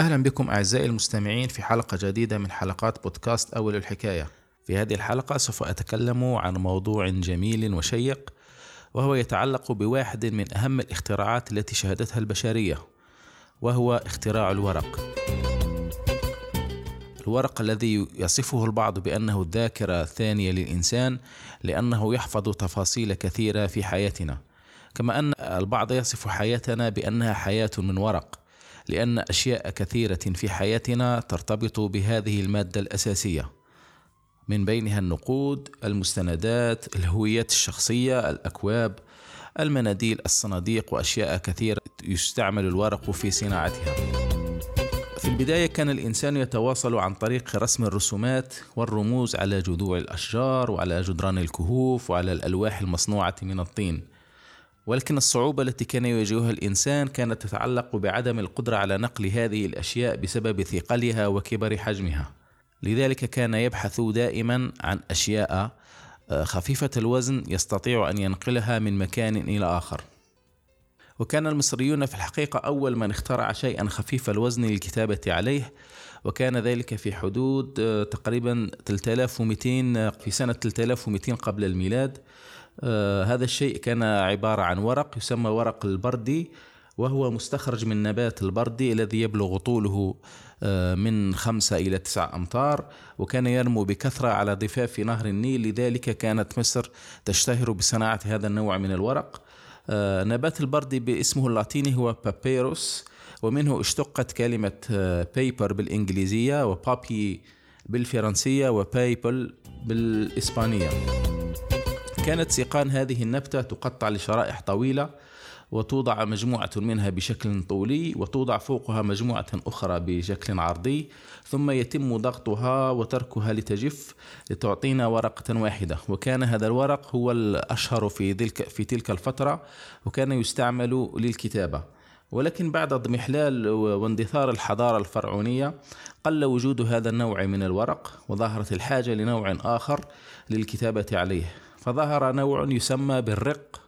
أهلا بكم أعزائي المستمعين في حلقة جديدة من حلقات بودكاست أول الحكاية. في هذه الحلقة سوف أتكلم عن موضوع جميل وشيق وهو يتعلق بواحد من أهم الاختراعات التي شهدتها البشرية وهو اختراع الورق. الورق الذي يصفه البعض بأنه الذاكرة الثانية للإنسان لأنه يحفظ تفاصيل كثيرة في حياتنا. كما أن البعض يصف حياتنا بأنها حياة من ورق. لأن أشياء كثيرة في حياتنا ترتبط بهذه المادة الأساسية من بينها النقود، المستندات، الهويات الشخصية، الأكواب، المناديل، الصناديق وأشياء كثيرة يستعمل الورق في صناعتها. في البداية كان الإنسان يتواصل عن طريق رسم الرسومات والرموز على جذوع الأشجار وعلى جدران الكهوف وعلى الألواح المصنوعة من الطين. ولكن الصعوبة التي كان يواجهها الإنسان كانت تتعلق بعدم القدرة على نقل هذه الأشياء بسبب ثقلها وكبر حجمها. لذلك كان يبحث دائما عن أشياء آه، خفيفة الوزن يستطيع أن ينقلها من مكان إلى آخر. وكان المصريون في الحقيقة أول من اخترع شيئا خفيف الوزن للكتابة عليه وكان ذلك في حدود آه، تقريبا 3200 في سنة 3200 قبل الميلاد. آه، هذا الشيء كان عبارة عن ورق يسمى ورق البردي وهو مستخرج من نبات البردي الذي يبلغ طوله آه، من خمسة إلى تسعة أمتار وكان ينمو بكثرة على ضفاف نهر النيل. لذلك كانت مصر تشتهر بصناعة هذا النوع من الورق. آه، نبات البردي باسمه اللاتيني هو بابيروس ومنه اشتقت كلمة بيبر بالإنجليزية وبابي بالفرنسية وبايبل بالإسبانية. كانت سيقان هذه النبتة تقطع لشرائح طويلة وتوضع مجموعة منها بشكل طولي وتوضع فوقها مجموعة أخرى بشكل عرضي ثم يتم ضغطها وتركها لتجف لتعطينا ورقة واحدة. وكان هذا الورق هو الأشهر في تلك في تلك الفترة وكان يستعمل للكتابة. ولكن بعد اضمحلال واندثار الحضارة الفرعونية قل وجود هذا النوع من الورق وظهرت الحاجة لنوع آخر للكتابة عليه. فظهر نوع يسمى بالرق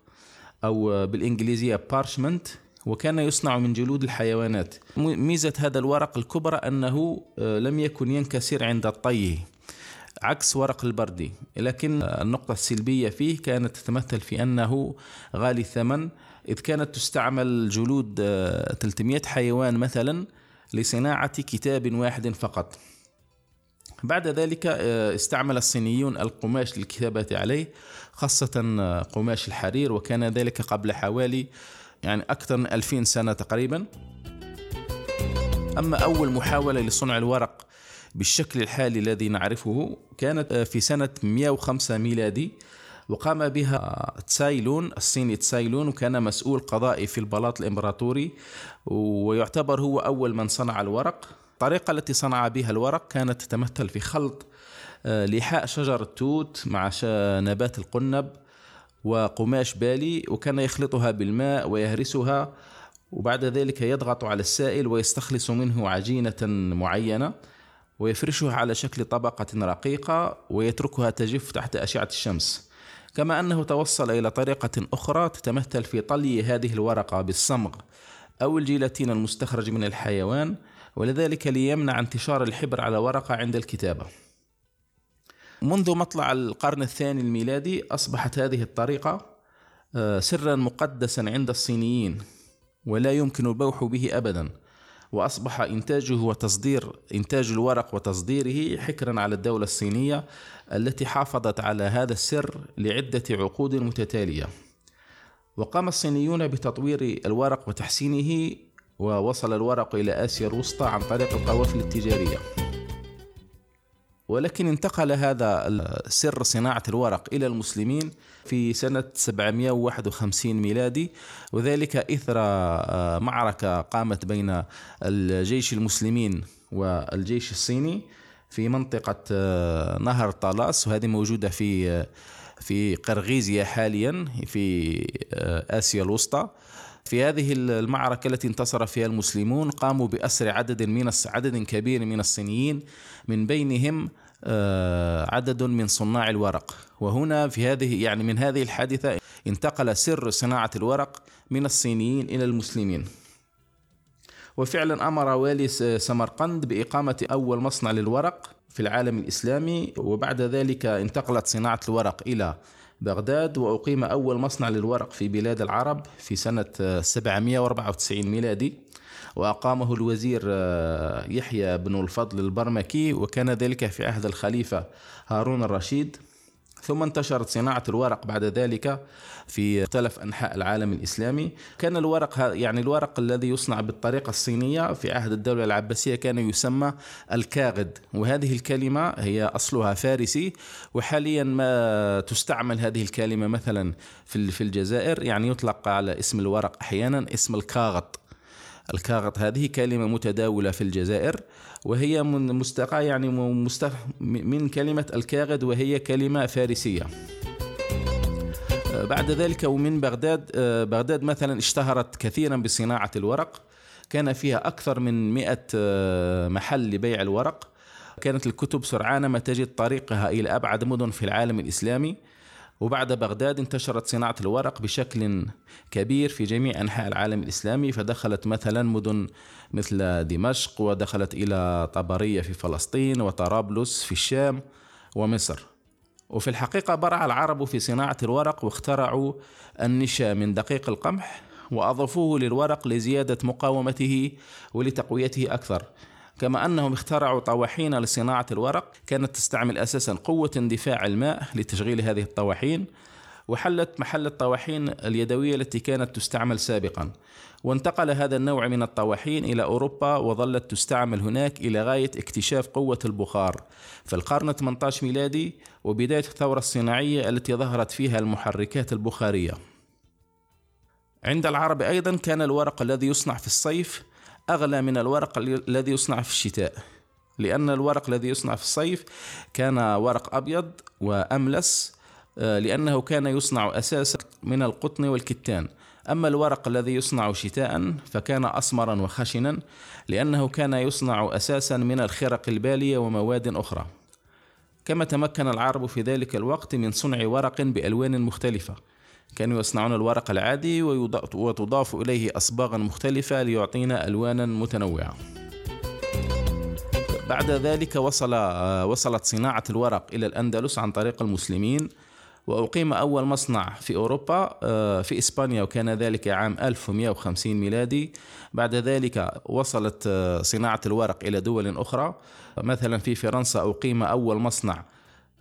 أو بالإنجليزية بارشمنت وكان يصنع من جلود الحيوانات. ميزة هذا الورق الكبرى أنه آه، لم يكن ينكسر عند الطي عكس ورق البردي لكن النقطة السلبية فيه كانت تتمثل في أنه غالي الثمن. إذ كانت تستعمل جلود 300 آه، حيوان مثلا لصناعة كتاب واحد فقط. بعد ذلك آه، استعمل الصينيون القماش للكتابة عليه خاصة آه، قماش الحرير وكان ذلك قبل حوالي يعني أكثر من ألفين سنة تقريبا. أما أول محاولة لصنع الورق بالشكل الحالي الذي نعرفه كانت آه، في سنة 105 ميلادي وقام بها تسايلون الصيني تسايلون وكان مسؤول قضائي في البلاط الإمبراطوري ويعتبر هو أول من صنع الورق. الطريقة التي صنع بها الورق كانت تتمثل في خلط آه، لحاء شجر التوت مع نبات القنب وقماش بالي وكان يخلطها بالماء ويهرسها وبعد ذلك يضغط على السائل ويستخلص منه عجينة معينة ويفرشها على شكل طبقة رقيقة ويتركها تجف تحت أشعة الشمس. كما أنه توصل إلى طريقة أخرى تتمثل في طلي هذه الورقة بالصمغ أو الجيلاتين المستخرج من الحيوان ولذلك ليمنع انتشار الحبر على ورقة عند الكتابة. منذ مطلع القرن الثاني الميلادي أصبحت هذه الطريقة آه، سرا مقدسا عند الصينيين ولا يمكن البوح به أبدا. وأصبح إنتاجه وتصدير إنتاج الورق وتصديره حكرا على الدولة الصينية التي حافظت على هذا السر لعدة عقود متتالية. وقام الصينيون بتطوير الورق وتحسينه ووصل الورق إلى آسيا الوسطى عن طريق القوافل التجارية. ولكن انتقل هذا سر صناعة الورق إلى المسلمين في سنة 751 ميلادي وذلك إثر آه، معركة قامت بين الجيش المسلمين والجيش الصيني في منطقة آه، نهر طالاس وهذه موجودة في آه، في قرغيزيا حاليا في آسيا الوسطى. في هذه المعركة التي انتصر فيها المسلمون قاموا بأسر عدد من عدد كبير من الصينيين من بينهم آه، عدد من صناع الورق. وهنا في هذه يعني من هذه الحادثة انتقل سر صناعة الورق من الصينيين إلى المسلمين. وفعلا أمر والي سمرقند بإقامة أول مصنع للورق في العالم الإسلامي وبعد ذلك انتقلت صناعة الورق إلى بغداد وأقيم أول مصنع للورق في بلاد العرب في سنة 794 ميلادي. وأقامه الوزير آه، يحيى بن الفضل البرمكي وكان ذلك في عهد الخليفة هارون الرشيد. ثم انتشرت صناعة الورق بعد ذلك في مختلف أنحاء العالم الإسلامي. كان الورق يعني الورق الذي يصنع بالطريقة الصينية في عهد الدولة العباسية كان يسمى الكاغد. وهذه الكلمة هي أصلها فارسي وحاليا ما تستعمل هذه الكلمة مثلا في الجزائر. يعني يطلق على اسم الورق أحيانا اسم الكاغط. الكاغط. هذه كلمة متداولة في الجزائر وهي من مستقى يعني من كلمة الكاغد وهي كلمة فارسية. بعد ذلك ومن بغداد بغداد مثلا اشتهرت كثيرا بصناعة الورق. كان فيها أكثر من مئة محل لبيع الورق. كانت الكتب سرعان ما تجد طريقها إلى أبعد مدن في العالم الإسلامي. وبعد بغداد انتشرت صناعة الورق بشكل كبير في جميع أنحاء العالم الإسلامي فدخلت مثلا مدن مثل دمشق ودخلت إلى طبرية في فلسطين وطرابلس في الشام ومصر. وفي الحقيقة برع العرب في صناعة الورق واخترعوا النشا من دقيق القمح وأضافوه للورق لزيادة مقاومته ولتقويته أكثر. كما أنهم اخترعوا طواحين لصناعة الورق كانت تستعمل أساسا قوة اندفاع الماء لتشغيل هذه الطواحين وحلت محل الطواحين اليدوية التي كانت تستعمل سابقا. وانتقل هذا النوع من الطواحين إلى أوروبا وظلت تستعمل هناك إلى غاية اكتشاف قوة البخار. في القرن 18 ميلادي وبداية الثورة الصناعية التي ظهرت فيها المحركات البخارية. عند العرب أيضا كان الورق الذي يصنع في الصيف أغلى من الورق الذي يصنع في الشتاء لأن الورق الذي يصنع في الصيف كان ورق أبيض وأملس آه، لأنه كان يصنع أساسا من القطن والكتان. أما الورق الذي يصنع شتاء فكان أسمرا وخشنا لأنه كان يصنع أساسا من الخرق البالية ومواد أخرى. كما تمكن العرب في ذلك الوقت من صنع ورق بألوان مختلفة. كانوا يصنعون الورق العادي وتضاف إليه أصباغا مختلفة ليعطينا ألوانا متنوعة. بعد ذلك وصل وصلت صناعة الورق إلى الأندلس عن طريق المسلمين وأقيم أول مصنع في أوروبا آه، في إسبانيا وكان ذلك عام 1150 ميلادي. بعد ذلك وصلت آه، صناعة الورق إلى دول أخرى. مثلا في فرنسا أقيم أول مصنع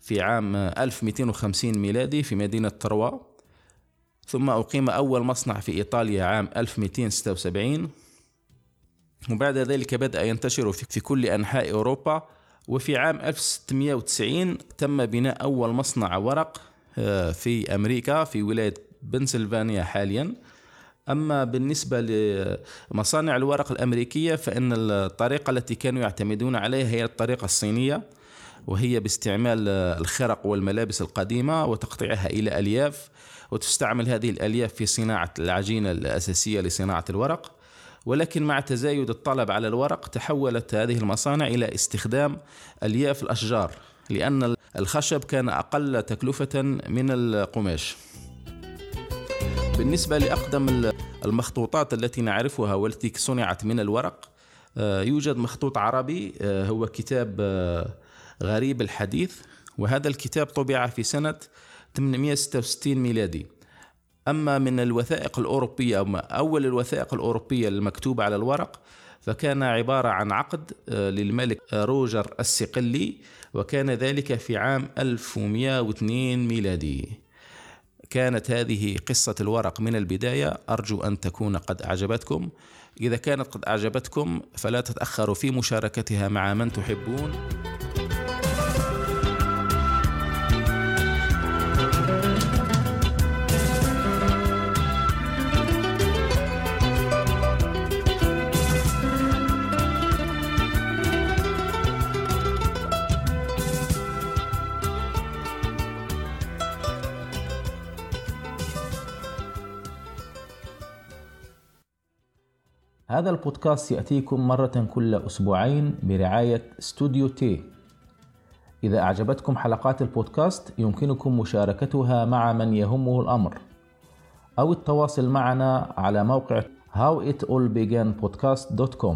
في عام 1250 ميلادي في مدينة تروا ثم أقيم أول مصنع في إيطاليا عام 1276 وبعد ذلك بدأ ينتشر في كل أنحاء أوروبا. وفي عام 1690 تم بناء أول مصنع ورق آه، في أمريكا في ولاية بنسلفانيا حاليا. أما بالنسبة لمصانع الورق الأمريكية فإن الطريقة التي كانوا يعتمدون عليها هي الطريقة الصينية. وهي باستعمال الخرق والملابس القديمة وتقطيعها إلى ألياف. وتستعمل هذه الألياف في صناعة العجينة الأساسية لصناعة الورق. ولكن مع تزايد الطلب على الورق تحولت هذه المصانع إلى استخدام ألياف الأشجار لأن الخشب كان أقل تكلفة من القماش. بالنسبة لأقدم المخطوطات التي نعرفها والتي صنعت من الورق آه، يوجد مخطوط عربي آه، هو كتاب آه، غريب الحديث. وهذا الكتاب طبع في سنة 866 ميلادي. أما من الوثائق الأوروبية أو أول الوثائق الأوروبية المكتوبة على الورق فكان عبارة عن عقد آه، للملك روجر الصقلي وكان ذلك في عام 1102 ميلادي. كانت هذه قصة الورق من البداية. أرجو أن تكون قد أعجبتكم. إذا كانت قد أعجبتكم فلا تتأخروا في مشاركتها مع من تحبون. هذا البودكاست يأتيكم مرة كل أسبوعين برعاية استوديو تي إذا أعجبتكم حلقات البودكاست يمكنكم مشاركتها مع من يهمه الأمر. أو التواصل معنا على موقع howitallbeganpodcast.com